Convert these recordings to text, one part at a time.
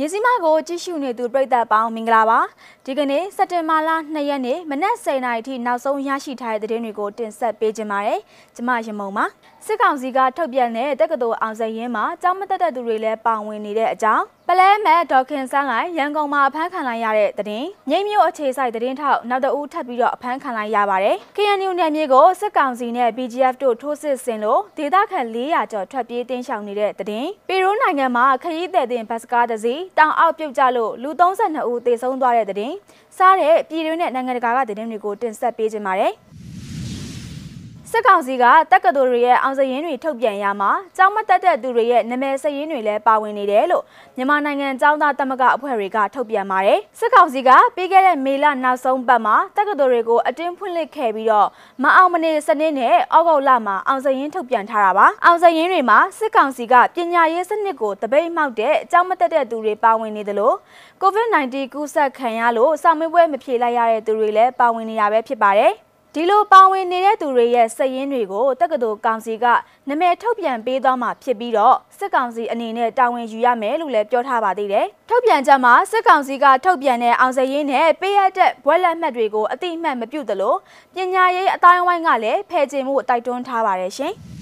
ညစီမကိုကြည့်ရှုနေသူပြည်သက်ပေါင်းမင်္ဂလာပါဒီကနေ့စက်တင်ဘာလ2ရက်နေ့မနက်10:00နာရီထိနောက်ဆုံးရရှိထားတဲ့သတင်းတွေကိုတင်ဆက်ပေးကြပါမယ်ကျမရမုံပါစစ်ကောင်စီကထုတ်ပြန်တဲ့တက္ကသိုလ်အောင်စရင်မှာကျောင်းမတက်တဲ့သူတွေလည်းပါဝင်နေတဲ့အကြောင်း ပလဲမဲ့ဒေါခင်ဆန်းလိုက်ရန်ကုန်မှာအဖမ်းခံလိုက်ရတဲ့သတင်းငိမ့်မျိုးအခြေဆိုင်သတင်းထောက်နောက်တဦးထပ်ပြီးတော့အဖမ်းခံလိုက်ရပါတယ် KNU နယ်မြေကိုစစ်ကောင်စီနဲ့ BGF တို့ထိုးစစ်ဆင်လို့ဒေသခံ400ကျော်ထွက်ပြေးတင်းရှောင်နေတဲ့သတင်းပီရူးနိုင်ငံမှာခရီးသည်တင်ဘတ်စကားတစ်စီးတောင်အောက်ပြုတ်ကျလို့လူ32ဦးသေဆုံးသွားတဲ့သတင်းစားတဲ့ပြည်တွင်းနဲ့နိုင်ငံတကာကသတင်းတွေကိုတင်ဆက်ပေးကြပါမယ် စစ်ကောင်စီကတက္ကသိုလ်တွေရဲ့အောင်စရင်တွေထုတ်ပြန်ရမှာကျောင်းမတက်တဲ့သူတွေရဲ့နာမည်စရင်တွေလည်းပါဝင်နေတယ်လို့မြန်မာနိုင်ငံကျောင်းသားသမဂ္ဂအဖွဲ့တွေကထုတ်ပြန်ပါတယ်စစ်ကောင်စီကပြီးခဲ့တဲ့မေလနောက်ဆုံးပတ်မှာတက္ကသိုလ်တွေကိုအတင်းဖွင့်လှစ်ခဲ့ပြီးတော့မအောင်မနေစနစ်နဲ့အောက်ဂုတ်လမှာအောင်စရင်ထုတ်ပြန်ထားတာပါအောင်စရင်တွေမှာစစ်ကောင်စီကပညာရေးစနစ်ကိုတပိတ်မှောက်တဲ့ကျောင်းမတက်တဲ့သူတွေပါဝင်နေတယ်လို့ COVID-19 ကူးစက်ခံရလို့စာမေးပွဲမဖြေလိုက်ရတဲ့သူတွေလည်းပါဝင်နေတာပဲဖြစ်ပါတယ် ဒီလိုပါဝင်နေတဲ့သူတွေရဲ့စည်ရင်းတွေကိုတက္ကသိုလ်ကောင်စီကနာမည်ထုတ်ပြန်ပေးသွားမှာဖြစ်ပြီးတော့စစ်ကောင်စီအနေနဲ့တာဝန်ယူရမယ်လို့လည်းပြောထားပါသေးတယ်။ထုတ်ပြန်ချက်မှာစစ်ကောင်စီကထုတ်ပြန်တဲ့အောင်စည်ရင်းနဲ့ပေးရတဲ့ဘွဲလက်မှတ်တွေကိုအတိအမှတ်မပြုတ်သလိုပညာရေးအတိုင်းဝိုင်းကလည်းဖယ်ကျင်မှုတိုက်တွန်းထားပါတယ်ရှင်။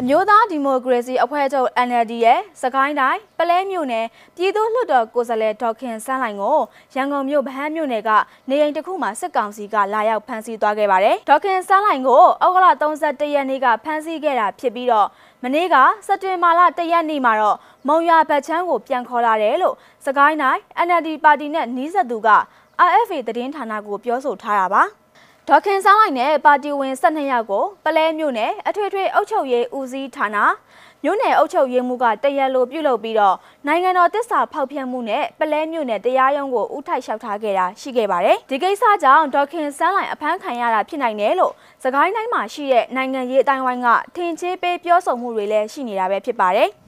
အမျိုးသားဒီမိုကရေစီအဖွဲ့ချုပ် NLD ရဲ့စကိုင်းတိုင်းပလဲမြို့နယ်ပြည်သူ့လွှတ်တော်ကိုယ်စားလှယ်ဒေါက်ခင်ဆန်းလိုင်ကိုရန်ကုန်မြို့ဗဟန်းမြို့နယ်ကနေအိမ်တစ်ခုမှာစစ်ကောင်စီကလာရောက်ဖမ်းဆီးသွားခဲ့ပါတယ်။ဒေါက်ခင်ဆန်းလိုင်ကိုဩဂုတ်လ31ရက်နေ့ကဖမ်းဆီးခဲ့တာဖြစ်ပြီးတော့မနေ့ကစက်တင်ဘာလ1ရက်နေ့မှာတော့မုံရွာဘတ်ချမ်းကိုပြန်ခေါ်လာတယ်လို့စကိုင်းတိုင်း NLD ပါတီနဲ့နှီးဆက်သူက RFA သတင်းဌာနကိုပြောဆိုထားတာပါ။ ဒေါခင်ဆောင်လိုက်နဲ့ပါတီဝင်12ယောက်ကိုပလဲမြို့နယ်အထွေထွေအုပ်ချုပ်ရေးဦးစီးဌာနမြို့နယ်အုပ်ချုပ်ရေးမှူးကတရက်လိုပြုလုပ်ပြီးတော့နိုင်ငံတော်တစ္ဆာဖောက်ဖျက်မှုနဲ့ပလဲမြို့နယ်တရားရုံးကိုဥထိုက်လျှောက်ထားခဲ့တာရှိခဲ့ပါတယ်။ဒီကိစ္စကြောင့်ဒေါခင်ဆန်းလိုင်အဖမ်းခံရတာဖြစ်နိုင်တယ်လို့စကိုင်းတိုင်းမှာရှိတဲ့နိုင်ငံရေးအတိုင်းဝိုင်းကထင်ချင်းပေးပြောဆိုမှုတွေလည်းရှိနေတာပဲဖြစ်ပါတယ်။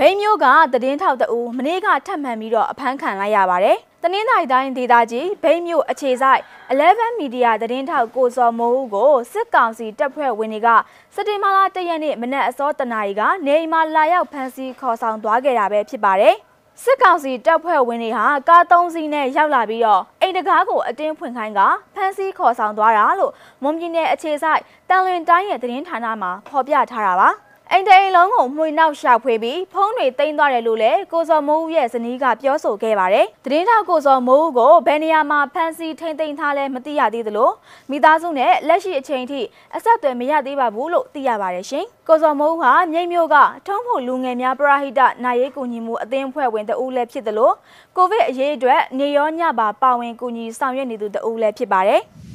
ဘိန်းမျိုးကသတင်းထောက်တအူမနေ့ကထပ်မံပြီးတော့အဖမ်းခံလိုက်ရပါတယ်။တနင်္သာရီတိုင်းဒေသကြီးဘိန်းမြို့အခြေဆိုင်11 Media သတင်းထောက်ကိုစောမိုးဦးကိုစစ်ကောင်စီတပ်ဖွဲ့ဝင်တွေကစက်တင်ဘာလ၁ရက်နေ့မနက်အစောတနာရီကနေအိမ်မှာလာရောက်ဖမ်းဆီးခေါ်ဆောင်သွားခဲ့တာပဲဖြစ်ပါတယ်။စစ်ကောင်စီတပ်ဖွဲ့ဝင်တွေဟာကားသုံးစီးနဲ့ရောက်လာပြီးတော့အိမ်တကားကိုအတင်းဖွင့်ခိုင်းကဖမ်းဆီးခေါ်ဆောင်သွားတာလို့မွန်ပြည်နယ်အခြေဆိုင်တန်လွင်တိုင်းရဲ့သတင်းဌာနမှာဖော်ပြထားတာပါ။ အိမ်တအိမ်လုံးကိုမှွေနောက်ရှာဖွေပြီးဖုံးတွေတင်သွားတယ်လို့လည်းကိုစော်မိုးဦးရဲ့ဇနီးကပြောဆိုခဲ့ပါတယ်။သတင်းထောက်ကိုစော်မိုးဦးကိုဘယ်နေရာမှာဖမ်းဆီးထိန်းသိမ်းထားလဲမသိရသေးသလိုမိသားစုနဲ့လက်ရှိအချိန်ထိအဆက်အသွယ်မရသေးပါဘူးလို့သိရပါတယ်ရှင်။ကိုစော်မိုးဦးဟာမြိတ်မြို့ကထုံးဖို့လူငယ်များပရာဟိတနိုင်ရေးကူညီမှုအသင်းအဖွဲ့ဝင်တဦးလည်းဖြစ်သလိုကိုဗစ်အရေးအတွက်နေရောညပါပါဝင်ကူညီဆောင်ရွက်နေသူတဦးလည်းဖြစ်ပါတယ်။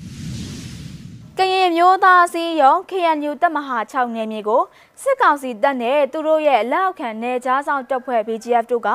ကရင်မျိုးသားစီယုံ KNU တပ်မဟာ6နယ်မြေကိုစစ်ကောင်စီတပ်နဲ့သူတို့ရဲ့လက်အောက်ခံနယ်ကြားဆောင်တပ်ဖွဲ့ BGF တို့က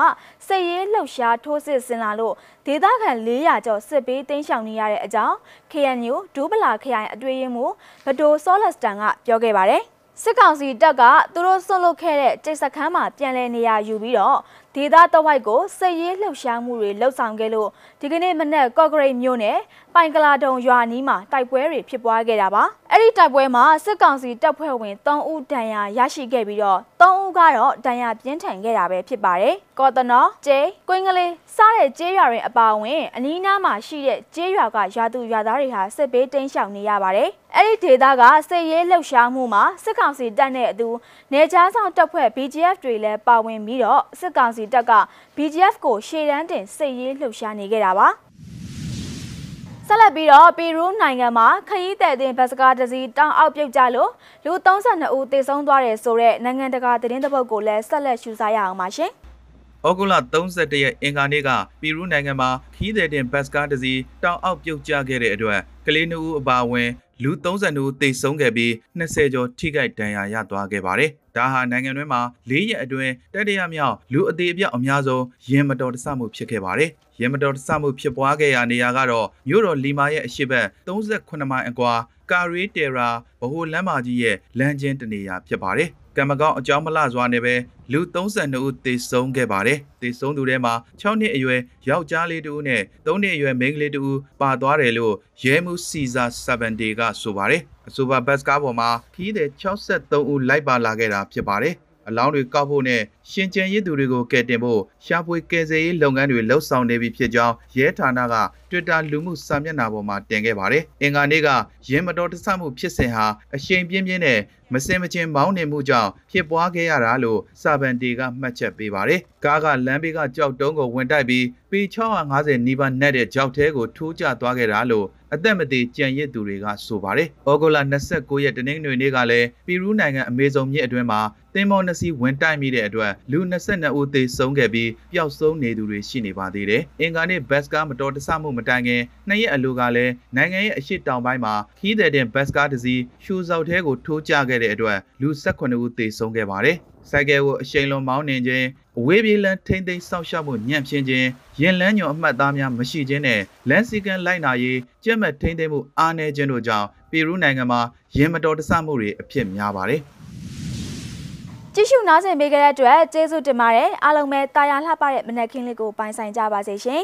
စစ်ရေးလှုပ်ရှားထိုးစစ်ဆင်လာလို့ဒေသခံ400ကျော်စစ်ပေးတင်းရှောင်နေရတဲ့အကြောင်း KNU ဒူးပလာခရိုင်အတွေ့အမှုဗဒိုဆောလစတန်ကပြောခဲ့ပါတယ်စစ်ကောင်စီတပ်ကသူတို့ဆွတ်လွတ်ခဲ့တဲ့တိတ်စခန်းမှာပြန်လည်နေရာယူပြီးတော့ဒေသတဝိုက်ကိုစစ်ရေးလှုပ်ရှားမှုတွေလှုပ်ဆောင်ခဲ့လို့ဒီကနေ့မနက်ကော့ဂရိတ်မြို့နယ်ပိုင်ကလာတုံရွာနီးမှာတိုက်ပွဲတွေဖြစ်ပွားခဲ့တာပါအဲ့ဒီတိုက်ပွဲမှာစစ်ကောင်စီတပ်ဖွဲ့ဝင်3ဦးဒဏ်ရာရရှိခဲ့ပြီးတော့3ဦးကတော့ဒဏ်ရာပြင်းထန်ခဲ့တာပဲဖြစ်ပါတယ်ကော်တနော်ကျဲကွင်းကလေးစားတဲ့ကျေးရွာတွေအပါအဝင်အနီးနားမှာရှိတဲ့ကျေးရွာကရွာသူရွာသားတွေဟာစစ်ဘေးတိမ်းရှောင်နေရပါတယ်အဲ့ဒီဒေသကစစ်ရေးလှုပ်ရှားမှုမှာစစ်ကောင်စီတပ်နဲ့အတူနေကြားဆောင်တပ်ဖွဲ့ BGF တွေလည်းပါဝင်ပြီးတော့စစ်ကောင်စီတပ်က BGF ကိုရှေ့တန်းတင်စစ်ရေးလှုပ်ရှားနေခဲ့တာပါဆက်လက်ပြီးတော့ပီရူးနိုင်ငံမှာခရီးသည်တင်ဘတ်စကားတစီတောင်အောက်ပြုတ်ကြလို့လူ32ဦးသေဆုံးသွားတယ်ဆိုတဲ့နိုင်ငံတကာသတင်းတစ်ပုဒ်ကိုလည်းဆက်လက်ရှုစားရအောင်ပါရှင်။ဩဂုတ်လ31ရက်အင်္ဂါနေ့ကပီရူးနိုင်ငံမှာခီးသည်တင်ဘတ်စကားတစီတောင်အောက်ပြုတ်ကျခဲ့တဲ့အတွက်ကလေးနှစ်ဦးအပါအဝင် လူ32ဦးသေဆုံးခဲ့ပြီး20ကျော်ထိခိုက်ဒဏ်ရာရသွားခဲ့ပါတယ်။ဒါဟာနိုင်ငံတွင်းမှာ၄ရက်အတွင်းတတိယမြောက်လူအသေးအပြောက်အများဆုံးရင်မတော်တဆမှုဖြစ်ခဲ့ပါတယ်။ ရင်မတော်တဆမှုဖြစ်ပွားခဲ့ရာနေရာကတော့မြို့တော်လီမာရဲ့အရှိတ်38မိုင်အကွာကာရီတေရာဗဟိုလမ်းမကြီးရဲ့လမ်းချင်းတနေရာဖြစ်ပါတယ်။ကံမကောင်းအကြောင်းမလှစွာနဲ့ပဲလူ32ဦးသေဆုံးခဲ့ပါတယ်။သေဆုံးသူထဲမှာ6နှစ်အရွယ်ယောက်ျားလေးတူနဲ့3နှစ်အရွယ်မိန်းကလေးတူပါသွားတယ်လို့ရဲမှုစီဇာ7 day ကဆိုပါတယ်။အဆိုပါဘတ်ကားပေါ်မှာခီးတဲ့63ဦးလိုက်ပါလာခဲ့တာဖြစ်ပါတယ်။ အလောင်းတွေကောက်ဖို့နဲ့ရှင်ကျန်ရစ်သူတွေကိုကယ်တင်ဖို့ရှာဖွေကယ်ဆယ်ရေးလုပ်ငန်းတွေလှုပ်ဆောင်နေပြီဖြစ်ကြောင်းရဲဌာနက Twitter လူမှုစာမျက်နှာပေါ်မှာတင်ခဲ့ပါတယ်။အင်္ဂါနေ့ကရင်းမတော်တဆမှုဖြစ်စဉ်ဟာအရှိန်ပြင်းပြင်းနဲ့မစင်မချင်းမောင်းနေမှုကြောင့်ဖြစ်ပွားခဲ့ရတာလို့စာဗန်တီကမှတ်ချက်ပေးပါတယ်။ကားကလမ်းဘေးကကြောက်တုံးကိုဝင်တိုက်ပြီးပေ650နီးပါးနဲ့တဲ့ကြောက်သေးကိုထိုးကျသွားခဲ့တာလို့အသက်မသေးကြံရစ်သူတွေကဆိုပါတယ်။ဩဂုတ်လ29ရက်တနင်္ဂနွေနေ့ကလည်းပီရူးနိုင်ငံအမေဇုံမြစ်အတွင်းမှာသင်္ဘောနှစ်စီးဝင်တိုက်မိတဲ့အတွက်လူ22ဦးသေဆုံးခဲ့ပြီးပျောက်ဆုံးနေသူတွေရှိနေပါသေးတယ်။အင်္ဂါနေ့ဘတ်စကားမတော်တဆမှုမတိုင်ခင်နှစ်ရက်အလိုကလည်းနိုင်ငံရဲ့အရှိတောင်ပိုင်းမှာခီးတဲ့တင်ဘတ်စကားတစ်စီးရှူစောက်ထဲကိုထိုးကျခဲ့တဲ့အတွက်လူ18ဦးသေဆုံးခဲ့ပါတယ်။စိုက်ကဲကိုအရှိန်လွန်မောင်းနှင်ခြင်း အဝေးပြေးလမ်းထိမ့်သိမ်းစောက်ရှောက်မှုညံ့ဖျင်းခြင်းရင်လန်းညွန်အမှတ်သားများမရှိခြင်းနဲ့လမ်းစည်းကမ်းလိုက်နာရေးကြက်မှတ်ထိမ့်သိမ်းမှုအားနည်းခြင်းတို့ကြောင့်ပီရူးနိုင်ငံမှာရင်မတော်တဆမှုတွေအဖြစ်များပါတယ်ကြည့်ရှုနားဆင်ပေးကြတဲ့အတွက်ကျေးဇူးတင်ပါတယ်အားလုံးပဲတာယာလှပတဲ့မနက်ခင်းလေးကိုပိုင်ဆိုင်ကြပါစေရှင်